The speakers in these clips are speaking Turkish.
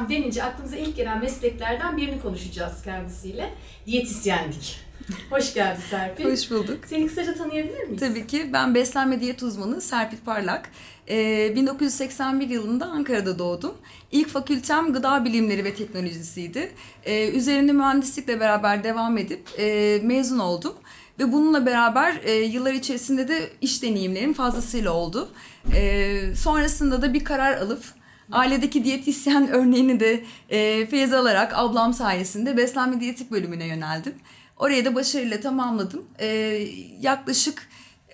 yaşam denince aklımıza ilk gelen mesleklerden birini konuşacağız kendisiyle. Diyetisyenlik. Hoş geldin Serpil. Hoş bulduk. Seni kısaca tanıyabilir miyiz? Tabii ki. Ben beslenme diyet uzmanı Serpil Parlak. Ee, 1981 yılında Ankara'da doğdum. İlk fakültem gıda bilimleri ve teknolojisiydi. Ee, üzerinde mühendislikle beraber devam edip e, mezun oldum. Ve bununla beraber e, yıllar içerisinde de iş deneyimlerim fazlasıyla oldu. E, sonrasında da bir karar alıp ailedeki diyetisyen örneğini de e, feyz alarak ablam sayesinde beslenme diyetik bölümüne yöneldim. Orayı da başarıyla tamamladım. E, yaklaşık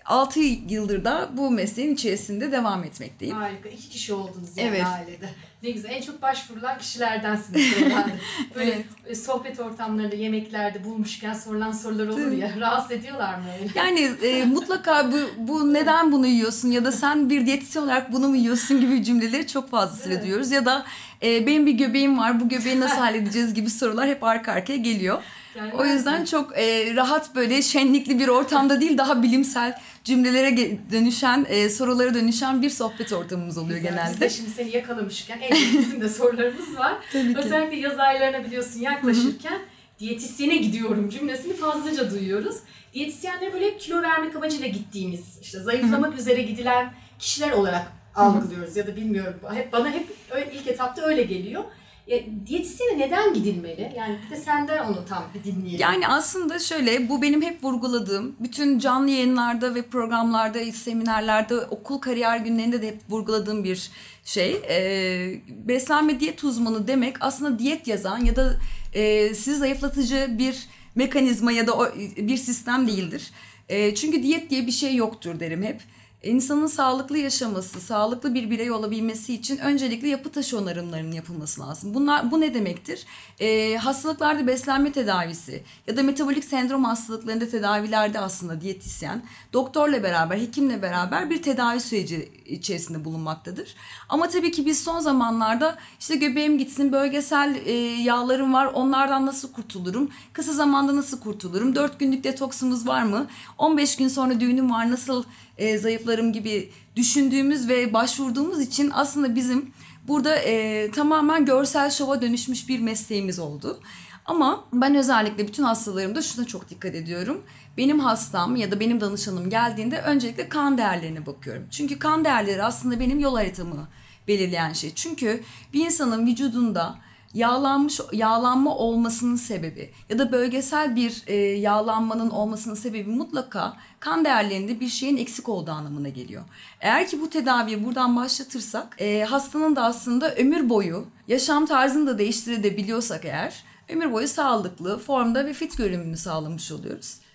6 yıldır da bu mesleğin içerisinde devam etmekteyim. Harika. İki kişi oldunuz yani Evet. ailede. Ne güzel. En çok başvurulan kişilerdensiniz. Böyle Evet. e, sohbet ortamlarında, yemeklerde bulmuşken sorulan sorular olur ya. Rahatsız ediyorlar mı öyle? Yani e, mutlaka bu, bu neden bunu yiyorsun ya da sen bir diyetisyen olarak bunu mu yiyorsun gibi cümleleri çok fazlasıyla Evet. duyuyoruz. Ya da e, benim bir göbeğim var bu göbeği nasıl halledeceğiz gibi sorular hep arka arkaya geliyor. Yani O yüzden çok e, rahat böyle şenlikli bir ortamda değil daha bilimsel cümlelere dönüşen, e, sorulara dönüşen bir sohbet ortamımız oluyor Güzel. Biz genelde. de şimdi seni yakalamışken elbette bizim de sorularımız var. Tabii ki. Özellikle yaz aylarına biliyorsun yaklaşırken diyetisyene gidiyorum cümlesini fazlaca duyuyoruz. Diyetisyenlere böyle kilo vermek amacıyla gittiğimiz, işte zayıflamak üzere gidilen kişiler olarak algılıyoruz ya da bilmiyorum. Hep bana hep ilk etapta öyle geliyor. Ya, diyetisyene neden gidilmeli? Yani bir de senden onu tam dinleyelim. Yani aslında şöyle bu benim hep vurguladığım bütün canlı yayınlarda ve programlarda, seminerlerde, okul kariyer günlerinde de hep vurguladığım bir şey. Ee, beslenme diyet uzmanı demek aslında diyet yazan ya da e, sizi zayıflatıcı bir mekanizma ya da o, bir sistem değildir. E, çünkü diyet diye bir şey yoktur derim hep. İnsanın sağlıklı yaşaması, sağlıklı bir birey olabilmesi için öncelikle yapı taşı onarımlarının yapılması lazım. Bunlar bu ne demektir? Ee, hastalıklarda beslenme tedavisi ya da metabolik sendrom hastalıklarında tedavilerde aslında diyetisyen doktorla beraber, hekimle beraber bir tedavi süreci içerisinde bulunmaktadır. Ama tabii ki biz son zamanlarda işte göbeğim gitsin, bölgesel e, yağlarım var, onlardan nasıl kurtulurum? Kısa zamanda nasıl kurtulurum? 4 günlük detoksumuz var mı? 15 gün sonra düğünüm var, nasıl e, zayıflarım gibi düşündüğümüz ve başvurduğumuz için aslında bizim burada e, tamamen görsel şova dönüşmüş bir mesleğimiz oldu. Ama ben özellikle bütün hastalarımda şuna çok dikkat ediyorum. Benim hastam ya da benim danışanım geldiğinde öncelikle kan değerlerine bakıyorum. Çünkü kan değerleri aslında benim yol haritamı belirleyen şey. Çünkü bir insanın vücudunda yağlanmış yağlanma olmasının sebebi ya da bölgesel bir e, yağlanmanın olmasının sebebi mutlaka kan değerlerinde bir şeyin eksik olduğu anlamına geliyor. Eğer ki bu tedaviyi buradan başlatırsak e, hastanın da aslında ömür boyu yaşam tarzını da değiştirebiliyorsak eğer ömür boyu sağlıklı formda ve fit görünümünü sağlamış oluyoruz.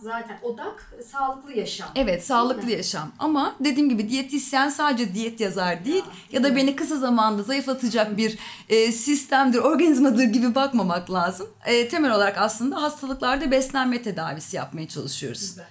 Zaten odak sağlıklı yaşam. Evet sağlıklı yaşam ama dediğim gibi diyetisyen sadece diyet yazar değil ya da beni kısa zamanda zayıflatacak bir e, sistemdir, organizmadır gibi bakmamak lazım. E, temel olarak aslında hastalıklarda beslenme tedavisi yapmaya çalışıyoruz. Güzel.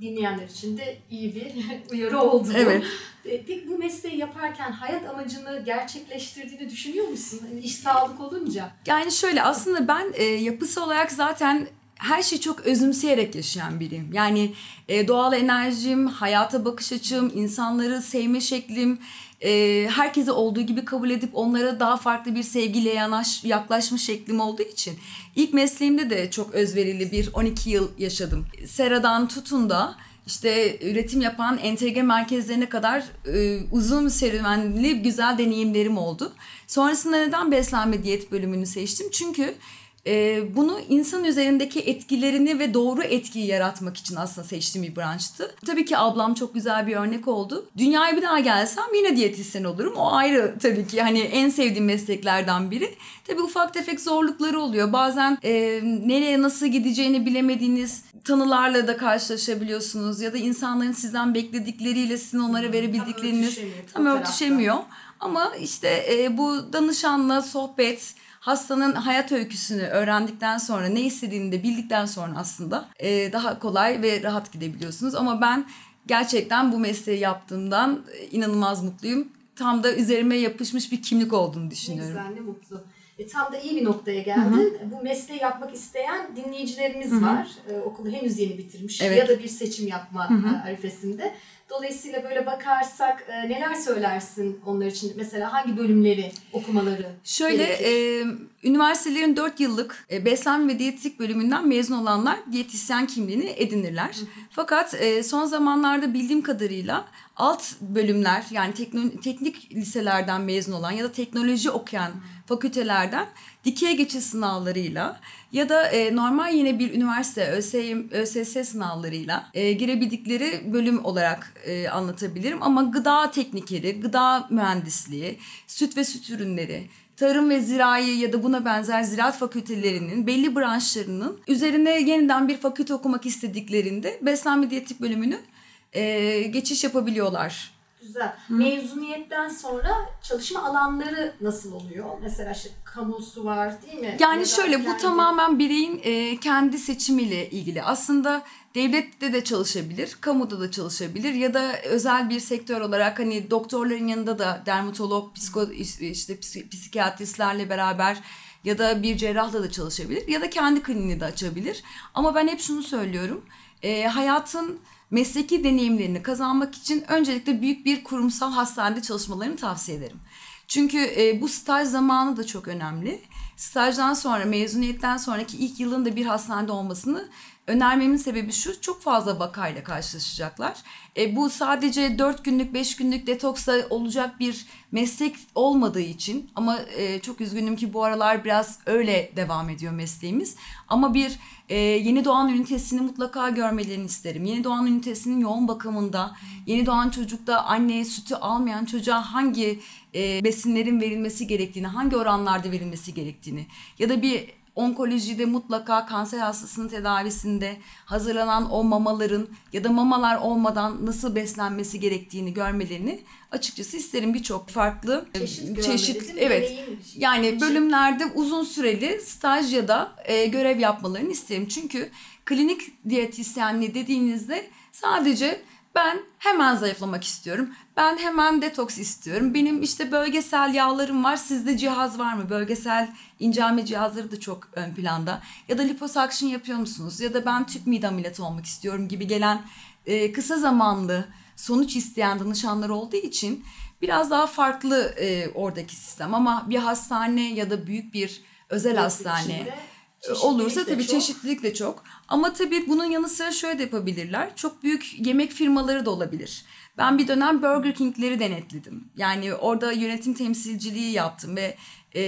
Dinleyenler için de iyi bir uyarı oldu. Evet. E, Peki bu mesleği yaparken hayat amacını gerçekleştirdiğini düşünüyor musun? Hani iş sağlık olunca. Yani şöyle aslında ben e, yapısı olarak zaten her şeyi çok özümseyerek yaşayan biriyim. Yani e, doğal enerjim, hayata bakış açım, insanları sevme şeklim, e, herkese olduğu gibi kabul edip onlara daha farklı bir sevgiyle yanaş, yaklaşma şeklim olduğu için ilk mesleğimde de çok özverili bir 12 yıl yaşadım. Sera'dan tutun da işte üretim yapan entegre merkezlerine kadar e, uzun serüvenli güzel deneyimlerim oldu. Sonrasında neden beslenme diyet bölümünü seçtim? Çünkü e, bunu insan üzerindeki etkilerini ve doğru etkiyi yaratmak için aslında seçtiğim bir branştı. Tabii ki ablam çok güzel bir örnek oldu. Dünyaya bir daha gelsem yine diyetisyen olurum. O ayrı tabii ki hani en sevdiğim mesleklerden biri. Tabii ufak tefek zorlukları oluyor. Bazen e, nereye nasıl gideceğini bilemediğiniz tanılarla da karşılaşabiliyorsunuz. Ya da insanların sizden bekledikleriyle sizin onlara verebildikleriniz örtüşemiyor tam o tarafta. örtüşemiyor. Ama işte e, bu danışanla sohbet, hastanın hayat öyküsünü öğrendikten sonra ne istediğini de bildikten sonra aslında e, daha kolay ve rahat gidebiliyorsunuz. Ama ben gerçekten bu mesleği yaptığımdan e, inanılmaz mutluyum. Tam da üzerime yapışmış bir kimlik olduğunu Ne düşünüyorum. güzel ne mutlu. E, tam da iyi bir noktaya geldin. Bu mesleği yapmak isteyen dinleyicilerimiz var. E, okulu henüz yeni bitirmiş Evet. ya da bir seçim yapma e, arifesinde. Dolayısıyla böyle bakarsak e, neler söylersin onlar için? Mesela hangi bölümleri okumaları Şöyle e, üniversitelerin 4 yıllık e, beslenme ve diyetetik bölümünden mezun olanlar diyetisyen kimliğini edinirler. Fakat e, son zamanlarda bildiğim kadarıyla alt bölümler yani teknik liselerden mezun olan ya da teknoloji okuyan fakültelerden dikey geçiş sınavlarıyla ya da e, normal yine bir üniversite ÖSYM, ÖSS sınavlarıyla girebildikleri bölüm olarak anlatabilirim. Ama gıda teknikeri, gıda mühendisliği, süt ve süt ürünleri, tarım ve zirai ya da buna benzer ziraat fakültelerinin belli branşlarının üzerine yeniden bir fakülte okumak istediklerinde beslenme diyetik bölümünü e, geçiş yapabiliyorlar. Güzel. Mezuniyetten sonra çalışma alanları nasıl oluyor? Mesela işte kamusu var değil mi? Ya Yani da şöyle bu kendi- tamamen bireyin e, kendi seçimiyle ilgili. Aslında devlette de çalışabilir, kamuda da çalışabilir ya da özel bir sektör olarak hani doktorların yanında da dermatolog, psiko, işte psik- psikiyatristlerle beraber ya da bir cerrahla da çalışabilir ya da kendi kliniğini de açabilir. Ama ben hep şunu söylüyorum. e, hayatın mesleki deneyimlerini kazanmak için öncelikle büyük bir kurumsal hastanede çalışmalarını tavsiye ederim. Çünkü e, bu staj zamanı da çok önemli. Stajdan sonra, mezuniyetten sonraki ilk yılın da bir hastanede olmasını önermemin sebebi şu. Çok fazla vakayla karşılaşacaklar. E, bu sadece 4 günlük, 5 günlük detoksa olacak bir meslek olmadığı için ama e, çok üzgünüm ki bu aralar biraz öyle devam ediyor mesleğimiz. Ama bir e, yeni doğan ünitesini mutlaka görmelerini isterim. Yeni doğan ünitesinin yoğun bakımında, yeni doğan çocukta anneye sütü almayan çocuğa hangi e, besinlerin verilmesi gerektiğini, hangi oranlarda verilmesi gerektiğini ya da bir onkolojide mutlaka kanser hastasının tedavisinde hazırlanan o mamaların ya da mamalar olmadan nasıl beslenmesi gerektiğini görmelerini açıkçası isterim birçok farklı Çeşit çeşit evet Deneyim yani için. bölümlerde uzun süreli staj ya da e, görev yapmalarını isterim. Çünkü klinik diyetisyenliği dediğinizde sadece ben hemen zayıflamak istiyorum. Ben hemen detoks istiyorum. Benim işte bölgesel yağlarım var. Sizde cihaz var mı? Bölgesel incelme cihazları da çok ön planda. Ya da liposuction yapıyor musunuz? Ya da ben tüp mide ameliyatı olmak istiyorum gibi gelen e, kısa zamanlı sonuç isteyen danışanlar olduğu için biraz daha farklı e, oradaki sistem. Ama bir hastane ya da büyük bir özel hastane içinde olursa tabii çok. çeşitlilik de çok. Ama tabii bunun yanı sıra şöyle de yapabilirler. Çok büyük yemek firmaları da olabilir. Ben bir dönem Burger King'leri denetledim. Yani orada yönetim temsilciliği yaptım ve e,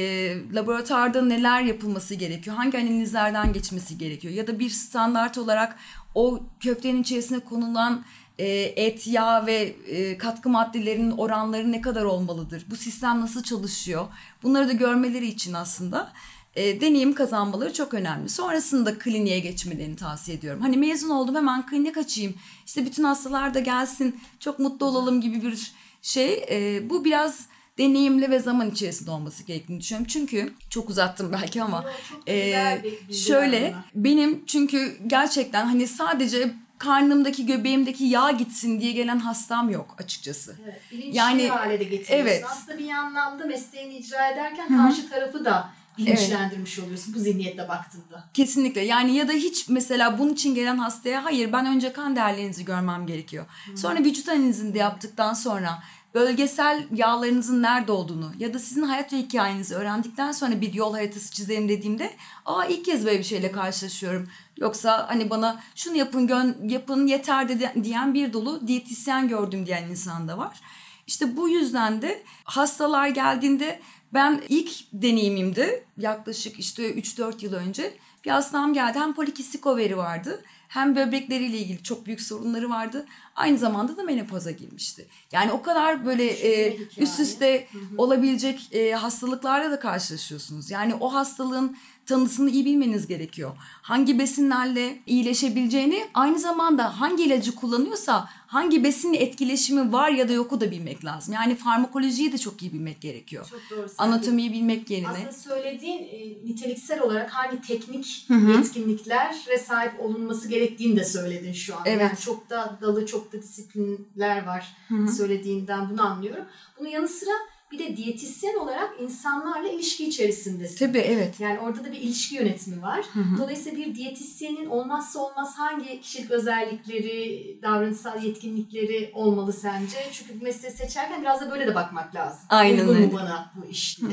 laboratuvarda neler yapılması gerekiyor, hangi analizlerden geçmesi gerekiyor ya da bir standart olarak o köftenin içerisine konulan e, et, yağ ve e, katkı maddelerinin oranları ne kadar olmalıdır? Bu sistem nasıl çalışıyor? Bunları da görmeleri için aslında e, deneyim kazanmaları çok önemli. Sonrasında kliniğe geçmelerini tavsiye ediyorum. Hani mezun oldum hemen klinik açayım. İşte bütün hastalar da gelsin, çok mutlu olalım gibi bir şey. E, bu biraz deneyimli ve zaman içerisinde olması gerektiğini düşünüyorum. Çünkü çok uzattım belki ama e, şöyle bunlar. benim çünkü gerçekten hani sadece karnımdaki göbeğimdeki yağ gitsin diye gelen hastam yok açıkçası. Evet, bilinçli Yani, hale de getiriyorsun. evet. Aslında bir anlamda mesleğini icra ederken karşı tarafı da bilinçlendirmiş oluyorsun bu zihniyetle baktığında. Kesinlikle yani ya da hiç mesela bunun için gelen hastaya hayır ben önce kan değerlerinizi görmem gerekiyor. Sonra vücut analizini de yaptıktan sonra bölgesel yağlarınızın nerede olduğunu ya da sizin hayat hikayenizi öğrendikten sonra bir yol haritası çizelim dediğimde aa ilk kez böyle bir şeyle karşılaşıyorum. Yoksa hani bana şunu yapın gön yapın yeter de diyen bir dolu diyetisyen gördüm diyen insan da var. İşte bu yüzden de hastalar geldiğinde ben ilk deneyimimde yaklaşık işte 3-4 yıl önce bir hastam geldi. Hem polikistik overi vardı hem böbrekleriyle ilgili çok büyük sorunları vardı. Aynı zamanda da menopoza girmişti. Yani o kadar böyle e, üst üste olabilecek e, hastalıklarla da karşılaşıyorsunuz. Yani o hastalığın tanısını iyi bilmeniz gerekiyor. Hangi besinlerle iyileşebileceğini aynı zamanda hangi ilacı kullanıyorsa hangi besinle etkileşimi var ya da yoku da bilmek lazım. Yani farmakolojiyi de çok iyi bilmek gerekiyor. Çok doğru. Anatomiyi bilmek yerine. Aslında söylediğin e, niteliksel olarak hangi teknik yetkinliklere sahip olunması gerektiğini de söyledin şu an. Evet. Yani çok da dalı çok da disiplinler var söylediğinden bunu anlıyorum. Bunun yanı sıra bir de diyetisyen olarak insanlarla ilişki içerisindesin. Tabii evet. Yani orada da bir ilişki yönetimi var. Dolayısıyla bir diyetisyenin olmazsa olmaz hangi kişilik özellikleri, davranışsal yetkinlikleri olmalı sence? Çünkü bu mesleği seçerken biraz da böyle de bakmak lazım. Aynen Uygun mu öyle. bana bu iş diye.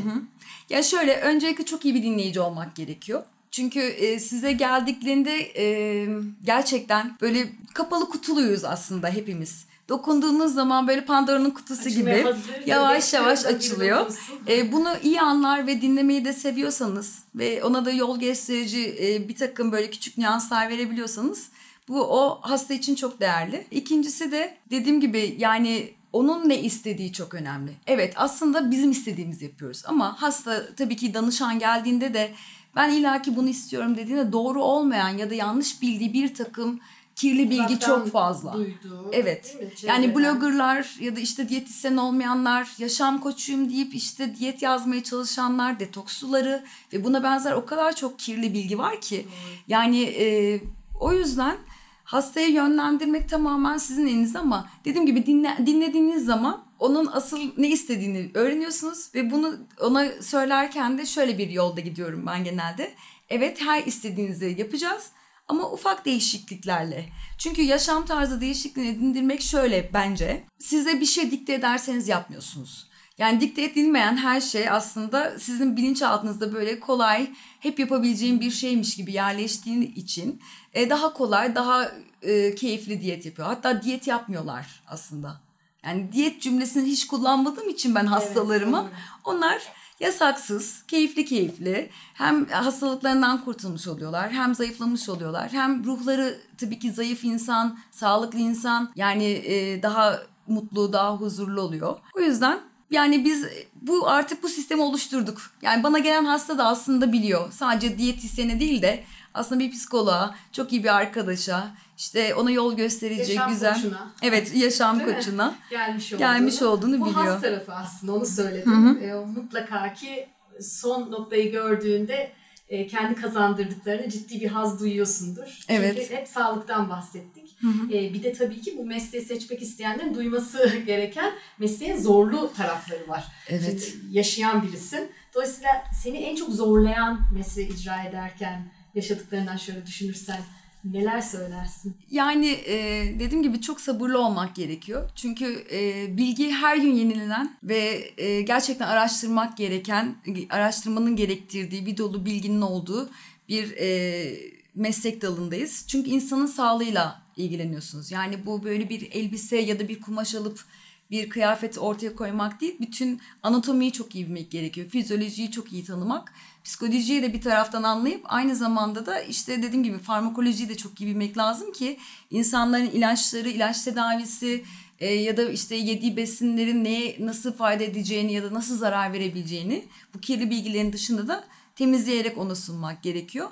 Ya şöyle öncelikle çok iyi bir dinleyici olmak gerekiyor. Çünkü e, size geldiklerinde e, gerçekten böyle kapalı kutuluyuz aslında hepimiz. Dokunduğunuz zaman böyle Pandora'nın kutusu Açmaya gibi hazır, yavaş yavaş açılıyor. E, bunu iyi anlar ve dinlemeyi de seviyorsanız ve ona da yol gösterici e, bir takım böyle küçük nüanslar verebiliyorsanız bu o hasta için çok değerli. İkincisi de dediğim gibi yani onun ne istediği çok önemli. Evet aslında bizim istediğimizi yapıyoruz ama hasta tabii ki danışan geldiğinde de ben ilaki bunu istiyorum dediğinde doğru olmayan ya da yanlış bildiği bir takım kirli bilgi Uzaktan çok fazla. Duyduğu, Evet. Yani bloggerlar ya da işte diyetisyen olmayanlar, yaşam koçuyum deyip işte diyet yazmaya çalışanlar, detoks suları ve buna benzer o kadar çok kirli bilgi var ki. Yani e, o yüzden hastaya yönlendirmek tamamen sizin elinizde ama dediğim gibi dinle, dinlediğiniz zaman onun asıl ne istediğini öğreniyorsunuz ve bunu ona söylerken de şöyle bir yolda gidiyorum ben genelde. Evet her istediğinizi yapacağız ama ufak değişikliklerle. Çünkü yaşam tarzı değişikliğini edindirmek şöyle bence. Size bir şey dikte ederseniz yapmıyorsunuz. Yani dikte edilmeyen her şey aslında sizin bilinçaltınızda böyle kolay, hep yapabileceğim bir şeymiş gibi yerleştiği için e, daha kolay, daha e, keyifli diyet yapıyor. Hatta diyet yapmıyorlar aslında. Yani diyet cümlesini hiç kullanmadığım için ben hastalarıma doğru. onlar yasaksız, keyifli keyifli hem hastalıklarından kurtulmuş oluyorlar hem zayıflamış oluyorlar. Hem ruhları tabii ki zayıf insan, sağlıklı insan yani e, daha mutlu, daha huzurlu oluyor. O yüzden yani biz bu artık bu sistemi oluşturduk. Yani bana gelen hasta da aslında biliyor. Sadece diyetisyene değil de aslında bir psikoloğa, çok iyi bir arkadaşa, işte ona yol gösterici, Yaşam güzel. koçuna. Evet, yaşam Değil mi? koçuna. gelmiş olduğunu, Gelmiş olduğunu bu biliyor. has tarafı aslında onu söyledim. E, mutlaka ki son noktayı gördüğünde e, kendi kazandırdıklarını ciddi bir haz duyuyorsundur. Evet. Çünkü hep sağlıktan bahsettik. E, bir de tabii ki bu mesleği seçmek isteyenlerin duyması gereken mesleğin zorlu tarafları var. Evet. Şimdi yaşayan birisin. Dolayısıyla seni en çok zorlayan mesleği icra ederken yaşadıklarından şöyle düşünürsen neler söylersin? Yani e, dediğim gibi çok sabırlı olmak gerekiyor. Çünkü e, bilgi her gün yenilenen ve e, gerçekten araştırmak gereken, araştırmanın gerektirdiği bir dolu bilginin olduğu bir e, meslek dalındayız. Çünkü insanın sağlığıyla ilgileniyorsunuz. Yani bu böyle bir elbise ya da bir kumaş alıp bir kıyafet ortaya koymak değil, bütün anatomiyi çok iyi bilmek gerekiyor. Fizyolojiyi çok iyi tanımak, psikolojiyi de bir taraftan anlayıp aynı zamanda da işte dediğim gibi farmakolojiyi de çok iyi bilmek lazım ki insanların ilaçları, ilaç tedavisi e, ya da işte yediği besinlerin neye nasıl fayda edeceğini ya da nasıl zarar verebileceğini bu kirli bilgilerin dışında da temizleyerek ona sunmak gerekiyor.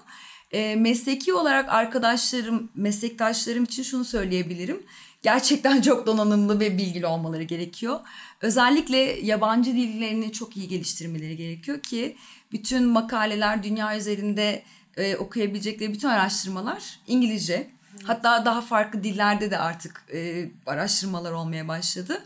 E, mesleki olarak arkadaşlarım, meslektaşlarım için şunu söyleyebilirim. Gerçekten çok donanımlı ve bilgili olmaları gerekiyor. Özellikle yabancı dillerini çok iyi geliştirmeleri gerekiyor ki bütün makaleler dünya üzerinde e, okuyabilecekleri bütün araştırmalar İngilizce. Hatta daha farklı dillerde de artık e, araştırmalar olmaya başladı.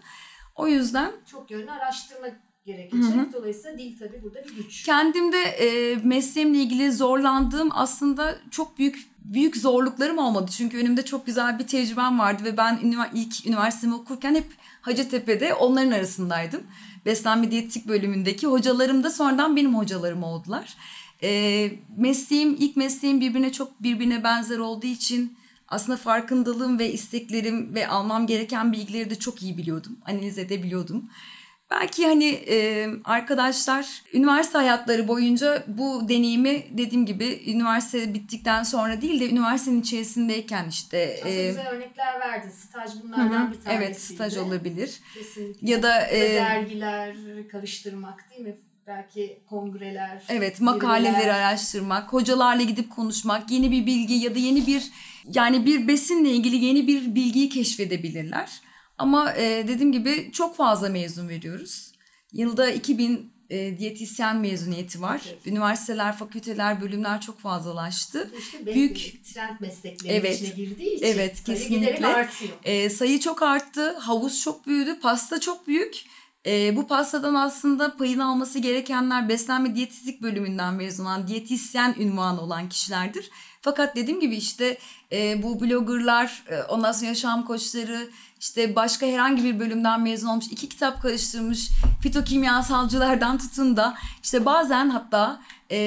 O yüzden Çok yönlü araştırma gerekecek. Dolayısıyla dil tabii burada bir güç. kendimde e, mesleğimle ilgili zorlandığım aslında çok büyük büyük zorluklarım olmadı. Çünkü önümde çok güzel bir tecrübem vardı ve ben ilk üniversitemi okurken hep Hacettepe'de onların arasındaydım. Beslenme diyetik bölümündeki hocalarım da sonradan benim hocalarım oldular. E, mesleğim, ilk mesleğim birbirine çok birbirine benzer olduğu için aslında farkındalığım ve isteklerim ve almam gereken bilgileri de çok iyi biliyordum. Analiz edebiliyordum. Belki hani e, arkadaşlar üniversite hayatları boyunca bu deneyimi dediğim gibi üniversite bittikten sonra değil de üniversitenin içerisindeyken işte Aslında e, güzel örnekler verdin. Staj bunlardan bir tanesiydi. evet staj olabilir. Kesinlikle. Ya da e, dergiler karıştırmak değil mi? Belki kongreler. Evet makaleleri zirveler. araştırmak, hocalarla gidip konuşmak, yeni bir bilgi ya da yeni bir yani bir besinle ilgili yeni bir bilgiyi keşfedebilirler. Ama e, dediğim gibi çok fazla mezun veriyoruz. Yılda 2000 e, diyetisyen mezuniyeti var. Evet. Üniversiteler, fakülteler, bölümler çok fazlalaştı. İşte Büyük- trend mesleklerin Evet. içine girdiği için Evet, sayı kesinlikle. artıyor. E, sayı çok arttı, havuz çok büyüdü, pasta çok büyük. E, bu pastadan aslında payını alması gerekenler beslenme diyetistik bölümünden mezun olan diyetisyen ünvanı olan kişilerdir. Fakat dediğim gibi işte e, bu bloggerlar, e, ondan sonra yaşam koçları, işte başka herhangi bir bölümden mezun olmuş, iki kitap karıştırmış fitokimyasalcılardan tutun da işte bazen hatta e,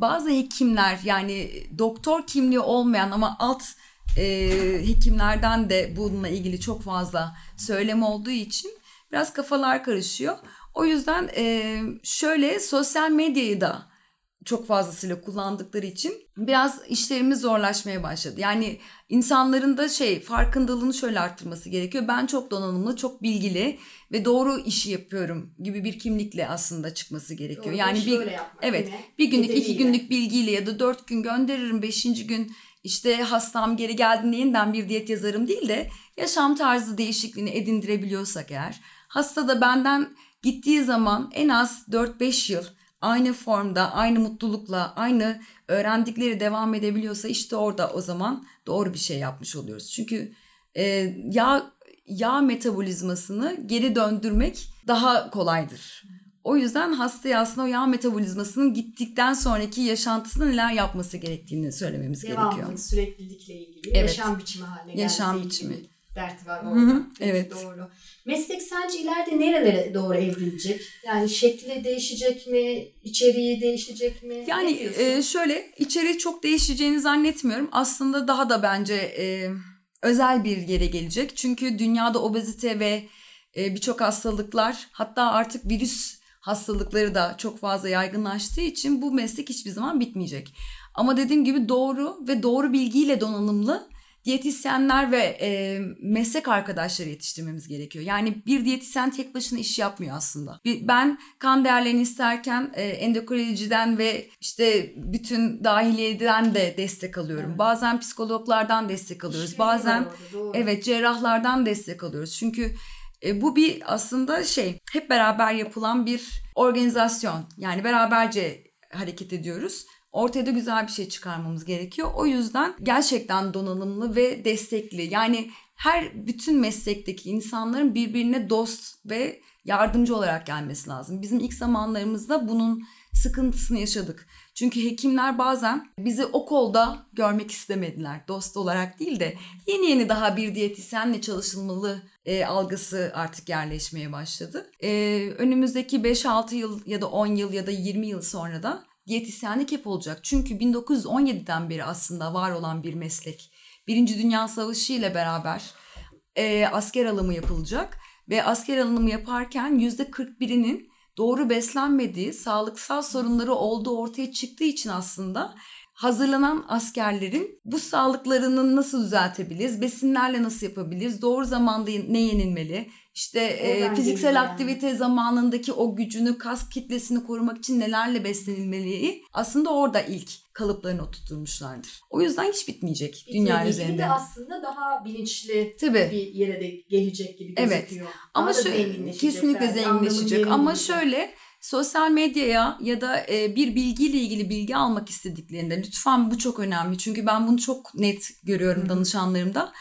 bazı hekimler yani doktor kimliği olmayan ama alt e, hekimlerden de bununla ilgili çok fazla söylem olduğu için biraz kafalar karışıyor. O yüzden e, şöyle sosyal medyayı da çok fazlasıyla kullandıkları için biraz işlerimiz zorlaşmaya başladı. Yani insanların da şey farkındalığını şöyle arttırması gerekiyor. Ben çok donanımlı, çok bilgili ve doğru işi yapıyorum gibi bir kimlikle aslında çıkması gerekiyor. Doğru, yani bir evet yine bir günlük iki bedeliyle. günlük bilgiyle ya da dört gün gönderirim beşinci gün işte hastam geri geldiğinde yeniden bir diyet yazarım değil de yaşam tarzı değişikliğini edindirebiliyorsak eğer hasta da benden gittiği zaman en az 4-5 yıl aynı formda, aynı mutlulukla, aynı öğrendikleri devam edebiliyorsa işte orada o zaman doğru bir şey yapmış oluyoruz. Çünkü e, yağ yağ metabolizmasını geri döndürmek daha kolaydır. O yüzden hastaya aslında o yağ metabolizmasının gittikten sonraki yaşantısında neler yapması gerektiğini söylememiz gerekiyor. Devamlılık, süreklilikle ilgili Evet. yaşam biçimi haline gelmesi Yaşam ilgili derti var Hı orada. hı, Peki, evet. Doğru. Meslek sence ileride nerelere doğru evrilecek? Yani şekli değişecek mi? İçeriği değişecek mi? Yani e, şöyle içeriği çok değişeceğini zannetmiyorum. Aslında daha da bence e, özel bir yere gelecek. Çünkü dünyada obezite ve e, birçok hastalıklar hatta artık virüs hastalıkları da çok fazla yaygınlaştığı için bu meslek hiçbir zaman bitmeyecek. Ama dediğim gibi doğru ve doğru bilgiyle donanımlı diyetisyenler ve e, meslek arkadaşları yetiştirmemiz gerekiyor. Yani bir diyetisyen tek başına iş yapmıyor aslında. Ben kan değerlerini isterken e, endokrinolojiden ve işte bütün dahiliyeden de destek alıyorum. Evet. Bazen psikologlardan destek alıyoruz. İşbirliği Bazen orada. Evet cerrahlardan destek alıyoruz. Çünkü e, bu bir aslında şey hep beraber yapılan bir organizasyon. Yani beraberce hareket ediyoruz. Ortaya da güzel bir şey çıkarmamız gerekiyor. O yüzden gerçekten donanımlı ve destekli. Yani her bütün meslekteki insanların birbirine dost ve yardımcı olarak gelmesi lazım. Bizim ilk zamanlarımızda bunun sıkıntısını yaşadık. Çünkü hekimler bazen bizi o kolda görmek istemediler. Dost olarak değil de yeni yeni daha bir diyetisyenle çalışılmalı e, algısı artık yerleşmeye başladı. E, önümüzdeki 5-6 yıl ya da 10 yıl ya da 20 yıl sonra da diyetisyenlik hep olacak. Çünkü 1917'den beri aslında var olan bir meslek. Birinci Dünya Savaşı ile beraber e, asker alımı yapılacak ve asker alımı yaparken %41'inin doğru beslenmediği, sağlıksal sorunları olduğu ortaya çıktığı için aslında hazırlanan askerlerin bu sağlıklarını nasıl düzeltebiliriz, besinlerle nasıl yapabiliriz, doğru zamanda ne yenilmeli, işte e, fiziksel yani. aktivite zamanındaki o gücünü, kas kitlesini korumak için nelerle beslenilmeli aslında orada ilk kalıplarını oturtmuşlardır. O yüzden hiç bitmeyecek dünya Bitmediği gibi üzerinde. de aslında daha bilinçli Tabii. bir yere de gelecek gibi Evet. gözüküyor. Ama Daha da şöyle zenginleşecek kesinlikle belki, zenginleşecek. Ama şöyle sosyal medyaya ya da bir bilgiyle ilgili bilgi almak istediklerinde lütfen bu çok önemli. Çünkü ben bunu çok net görüyorum danışanlarımda.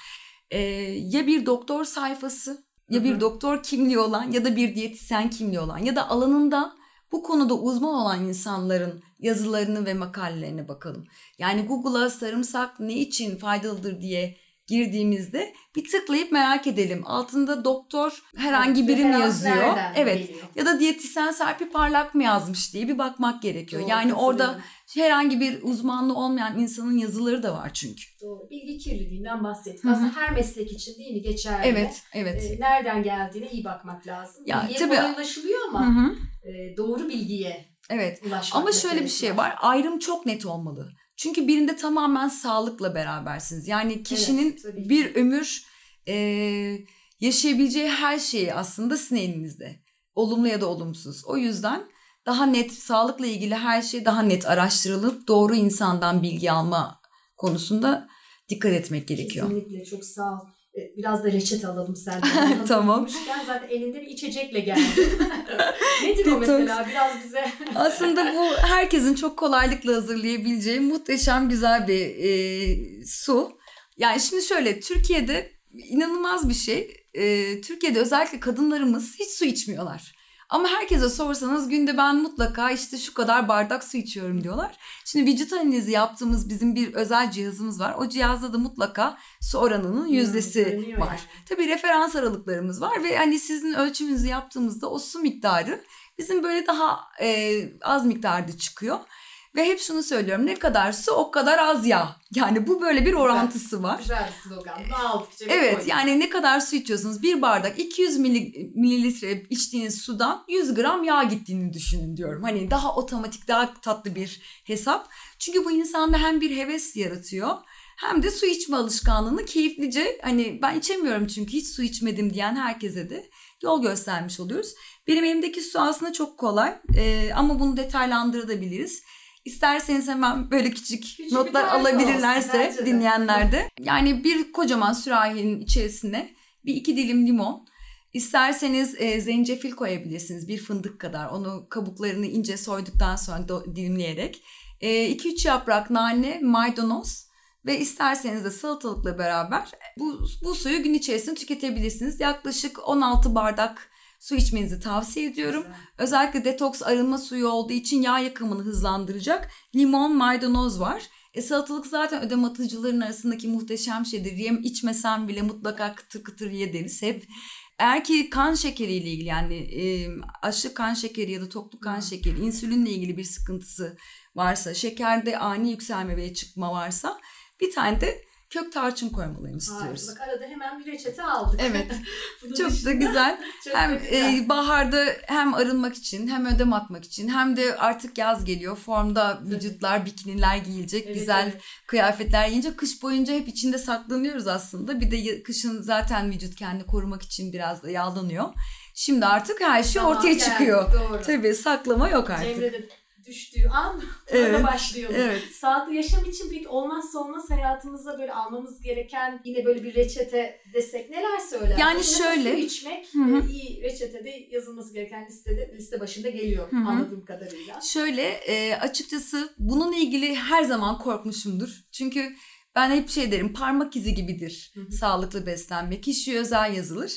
Ya bir doktor sayfası ya bir doktor kimliği olan ya da bir diyetisyen kimliği olan ya da alanında bu konuda uzman olan insanların yazılarını ve makalelerini bakalım. Yani Google'a sarımsak ne için faydalıdır diye girdiğimizde bir tıklayıp merak edelim. Altında doktor herhangi Evet, biri mi referans yazıyor? Evet. geliyor? Ya da diyetisyen Serpil Parlak mı yazmış diye bir bakmak gerekiyor. Doğru, yani orada katılıyorum. herhangi bir uzmanlığı olmayan insanın yazıları da var çünkü. Doğru. Bilgi kirliliğinden bahsettik. Aslında her meslek için değil mi geçerli? Evet, evet. E, nereden geldiğine iyi bakmak lazım. Ya, Bilgiye tabii. ulaşılıyor ama hı. e, doğru bilgiye Evet. ulaşmak Ama şöyle bir şey var. Ayrım çok net olmalı. Çünkü birinde tamamen sağlıkla berabersiniz. Yani kişinin ki. bir ömür e, yaşayabileceği her şeyi aslında sizin elinizde. Olumlu ya da olumsuz. O yüzden daha net sağlıkla ilgili her şey daha net araştırılıp doğru insandan bilgi alma konusunda dikkat etmek gerekiyor. Kesinlikle çok sağ ol. E, Biraz da reçete alalım senden. Tamam. Zaten elinde bir içecekle geldi. Nedir o mesela? Biraz bize Aslında bu herkesin çok kolaylıkla hazırlayabileceği muhteşem güzel bir e, su. Yani şimdi şöyle Türkiye'de inanılmaz bir şey. e, Türkiye'de özellikle kadınlarımız hiç su içmiyorlar. Ama herkese sorsanız günde ben mutlaka işte şu kadar bardak su içiyorum diyorlar. Şimdi vücut analizi yaptığımız bizim bir özel cihazımız var. O cihazda da mutlaka su oranının yüzdesi Hmm, var. yani. Tabii referans aralıklarımız var ve hani sizin ölçümünüzü yaptığımızda o su miktarı bizim böyle daha e, az miktarda çıkıyor. Ve hep şunu söylüyorum ne kadar su o kadar az yağ. Yani bu böyle bir orantısı var. Güzel bir slogan. Bunu aldık cebe Evet yani ne kadar su içiyorsunuz? Bir bardak 200 mili- mililitre içtiğiniz sudan 100 gram yağ gittiğini düşünün diyorum. Hani daha otomatik daha tatlı bir hesap. Çünkü bu insanda hem bir heves yaratıyor hem de su içme alışkanlığını keyiflice hani ben içemiyorum çünkü hiç su içmedim diyen herkese de yol göstermiş oluyoruz. Benim elimdeki su aslında çok kolay Ee, ama bunu detaylandırabiliriz. İsterseniz hemen böyle küçük, notlar olsun, alabilirlerse bence de. dinleyenler de. Yani bir kocaman sürahinin içerisine bir iki dilim limon, İsterseniz e, zencefil koyabilirsiniz bir fındık kadar. Onu kabuklarını ince soyduktan sonra do- dilimleyerek. 2-3 yaprak nane, maydanoz ve isterseniz de salatalıkla beraber bu, bu suyu gün içerisinde tüketebilirsiniz. Yaklaşık 16 bardak su içmenizi tavsiye ediyorum. Güzel. Özellikle detoks arınma suyu olduğu için yağ yakımını hızlandıracak. Limon, maydanoz var. E, salatalık zaten ödem atıcıların arasındaki muhteşem şeydir. Yem içmesem bile mutlaka kıtır kıtır ye deriz hep. Eğer ki kan şekeriyle ilgili yani e, aşırı kan şekeri ya da toplu kan şekeri, insülinle ilgili bir sıkıntısı varsa, şekerde ani yükselme ve çıkma varsa bir tane de kök tarçın koymalarını istiyoruz. Bak arada hemen bir reçete aldık. Evet. Çok da güzel. Çok hem da güzel. e, baharda hem arınmak için hem ödem atmak için hem de artık yaz geliyor. Formda vücutlar, bikiniler giyilecek. Evet, güzel evet. kıyafetler giyince kış boyunca hep içinde saklanıyoruz aslında. Bir de kışın zaten vücut kendini korumak için biraz da yağlanıyor. Şimdi artık her şey Tamam, ortaya geldik, çıkıyor. Doğru. Tabii saklama yok artık. Cemre de düştüğü an Evet, başlayalım. evet. Sağlıklı yaşam için peki olmazsa olmaz hayatımızda böyle almamız gereken yine böyle bir reçete desek neler söyler? Yani Mesela şöyle- Su içmek Hı hı. e, iyi reçetede yazılması gereken listede liste başında geliyor Hı hı. anladığım kadarıyla. Şöyle e, açıkçası bununla ilgili her zaman korkmuşumdur. Çünkü ben hep şey derim parmak izi gibidir Hı hı. sağlıklı beslenmek. Kişiye özel yazılır.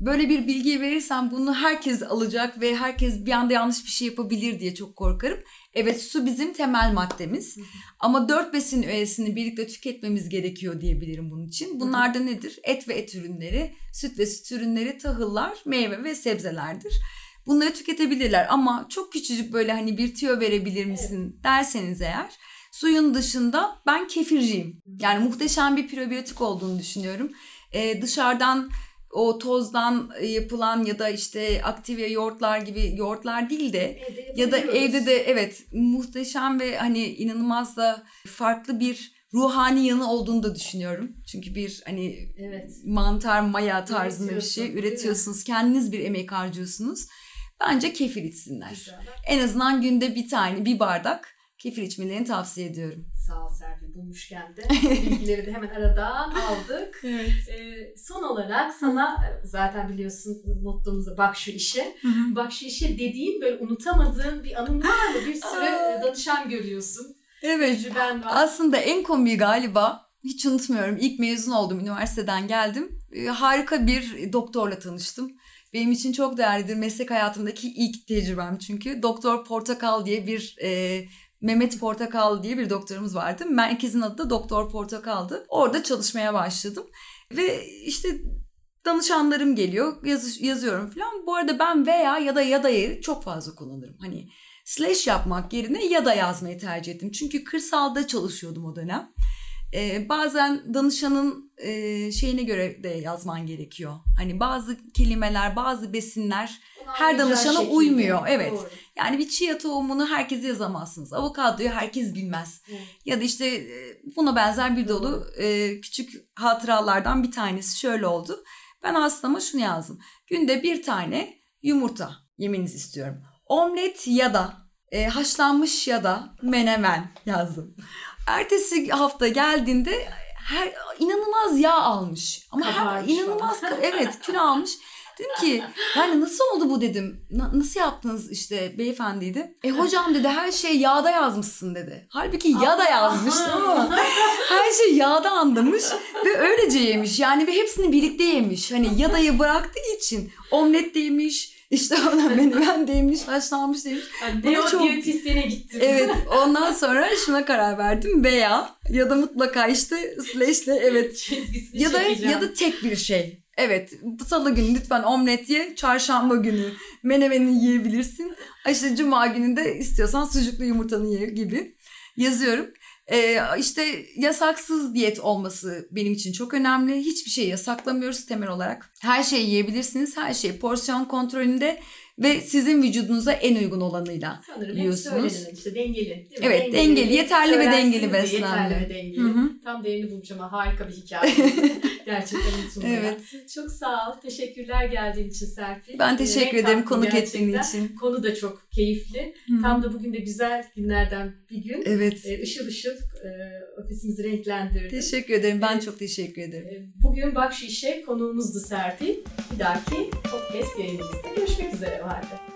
Böyle bir bilgiyi verirsem bunu herkes alacak ve herkes bir anda yanlış bir şey yapabilir diye çok korkarım. Evet su bizim temel maddemiz ama dört besin öğesini birlikte tüketmemiz gerekiyor diyebilirim bunun için. Bunlar da nedir? Et ve et ürünleri, süt ve süt ürünleri, tahıllar, meyve ve sebzelerdir. Bunları tüketebilirler ama çok küçücük böyle hani bir tüyo verebilir misin derseniz eğer suyun dışında ben kefirciyim. Yani muhteşem bir probiyotik olduğunu düşünüyorum. Ee, dışarıdan o tozdan yapılan ya da işte aktive yoğurtlar gibi yoğurtlar değil de Evde ya da evde de evet muhteşem ve hani inanılmaz da farklı bir ruhani yanı olduğunu da düşünüyorum. Çünkü bir hani Evet. mantar maya tarzında bir şey üretiyorsunuz. Kendiniz bir emek harcıyorsunuz. Bence kefir içsinler. Güzel. En azından günde bir tane bir bardak kefir içmelerini tavsiye ediyorum. Sağ ol Serpil bulmuşken de bilgileri de hemen aradan aldık. Evet. Ee, son olarak sana zaten biliyorsun mottomuzu bak şu işe. Bak şu işe dediğin böyle unutamadığın bir anın var mı? Bir sürü danışan görüyorsun. Evet. Tecrüben var. Aslında en komiği galiba hiç unutmuyorum. İlk mezun oldum üniversiteden geldim. Ee, harika bir doktorla tanıştım. Benim için çok değerlidir. Meslek hayatımdaki ilk tecrübem çünkü. Doktor Portakal diye bir e, Mehmet Portakal diye bir doktorumuz vardı. Merkezin adı da Doktor Portakal'dı. Orada çalışmaya başladım. Ve işte danışanlarım geliyor, yazı- yazıyorum falan. Bu arada ben veya ya da ya da'yı çok fazla kullanırım. Hani slash yapmak yerine ya da yazmayı tercih ettim. Çünkü kırsalda çalışıyordum o dönem. Ee, bazen danışanın e, şeyine göre de yazman gerekiyor. Hani bazı kelimeler, bazı besinler Onu her danışana şekilde. uymuyor, evet. Doğru. yani bir chia tohumunu herkese yazamazsınız. Avokadoyu herkes bilmez. Evet. Ya da işte buna benzer bir dolu e, küçük hatıralardan bir tanesi şöyle oldu. Ben hastama şunu yazdım. Günde bir tane yumurta yemenizi istiyorum. Omlet ya da e, haşlanmış ya da menemen yazdım. Ertesi hafta geldiğinde her inanılmaz yağ almış. Ama her, inanılmaz evet kilo almış. Dedim ki yani nasıl oldu bu dedim. "Na- nasıl yaptınız işte beyefendiydi. E hocam dedi her şey yağda yazmışsın dedi. Halbuki ya da yazmış ama her şey yağda anlamış ve öylece yemiş. Yani ve hepsini birlikte yemiş. Hani yadayı bıraktığı için omlet de yemiş. İşte ona menemen de yemiş, haşlanmış demiş. Yani Bana çok- diyetisyene gittim. Evet ondan sonra şuna karar verdim veya ya da mutlaka işte slash'le evet Çizgisini ya da çekeceğim. ya da tek bir şey. Evet salı günü lütfen omlet ye, çarşamba günü menemeni yiyebilirsin. İşte cuma günü de istiyorsan sucuklu yumurtanı ye gibi yazıyorum. Ee, işte yasaksız diyet olması benim için çok önemli. Hiçbir şey yasaklamıyoruz temel olarak. Her şeyi yiyebilirsiniz. Her şey porsiyon kontrolünde ve sizin vücudunuza en uygun olanıyla. Sanırım yiyorsunuz. söylenen işte dengeli. Değil mi? Evet, dengeli, yeterli ve dengeli de beslenme. Yeterli ve dengeli. Hı hı. Tam değerini bulmuş ama harika bir hikaye. Gerçekten unutulmayan. Evet. Çok sağ ol. Teşekkürler geldiğin için Serpil. Ben teşekkür Renk ederim konuk ettiğin için. Konu da çok keyifli. Hı. Tam da bugün de güzel günlerden bir gün. Evet. Ee, ışıl ışıl e, ofisimizi renklendirdi. Teşekkür ederim. Ben Evet. çok teşekkür ederim. Ee, Bugün Bak Şu İşe konuğumuzdu Serpil. Bir dahaki podcast yayınımızda görüşmek üzere halde.